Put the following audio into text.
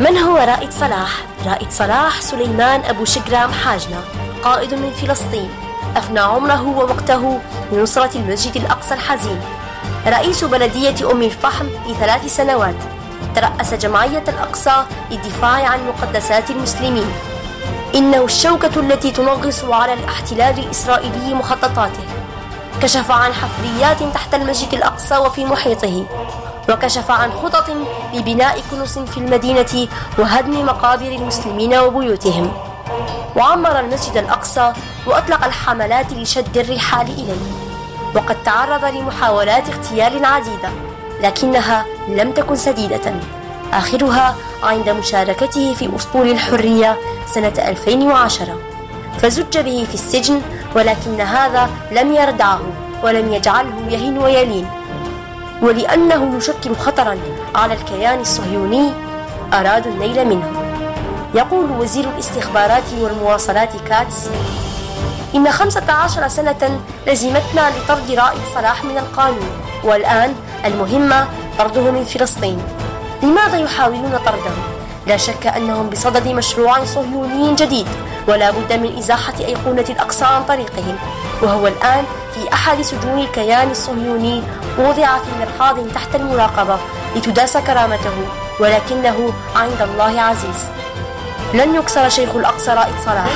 من هو رائد صلاح؟ رائد صلاح سليمان أبو شجرام حاجنا قائد من فلسطين. أفنى عمره ووقته لنصرة المسجد الأقصى الحزين. رئيس بلدية أم الفحم لثلاث سنوات. ترأس جمعية الأقصى للدفاع عن مقدسات المسلمين. إنه الشوكة التي تنغص على الاحتلال الإسرائيلي مخططاته. كشف عن حفريات تحت المسجد الأقصى وفي محيطه. وكشف عن خطط لبناء كنوس في المدينة وهدم مقابر المسلمين وبيوتهم. وعمر المسجد الأقصى وأطلق الحملات لشد الرحال إليه. وقد تعرض لمحاولات اغتيال عديدة لكنها لم تكن سديدة. آخرها عند مشاركته في أسطول الحرية سنة 2010 فزج به في السجن ولكن هذا لم يردعه ولم يجعله يهن ويلين. ولأنه يشكل خطرا على الكيان الصهيوني أرادوا النيل منه. يقول وزير الاستخبارات والمواصلات كاتس إن خمسة عشر سنة لزمتنا لطرد رائد صلاح من القانون والآن المهمة طرده من فلسطين. لماذا يحاولون طرده؟ لا شك أنهم بصدد مشروع صهيوني جديد ولا بد من إزاحة أيقونة الأقصى عن طريقهم. وهو الآن في أحد سجون الكيان الصهيوني وضع في مرحاض تحت المراقبة لتداس كرامته ولكنه عند الله عزيز. لن يكسر شيخ الأقصى رائد صلاح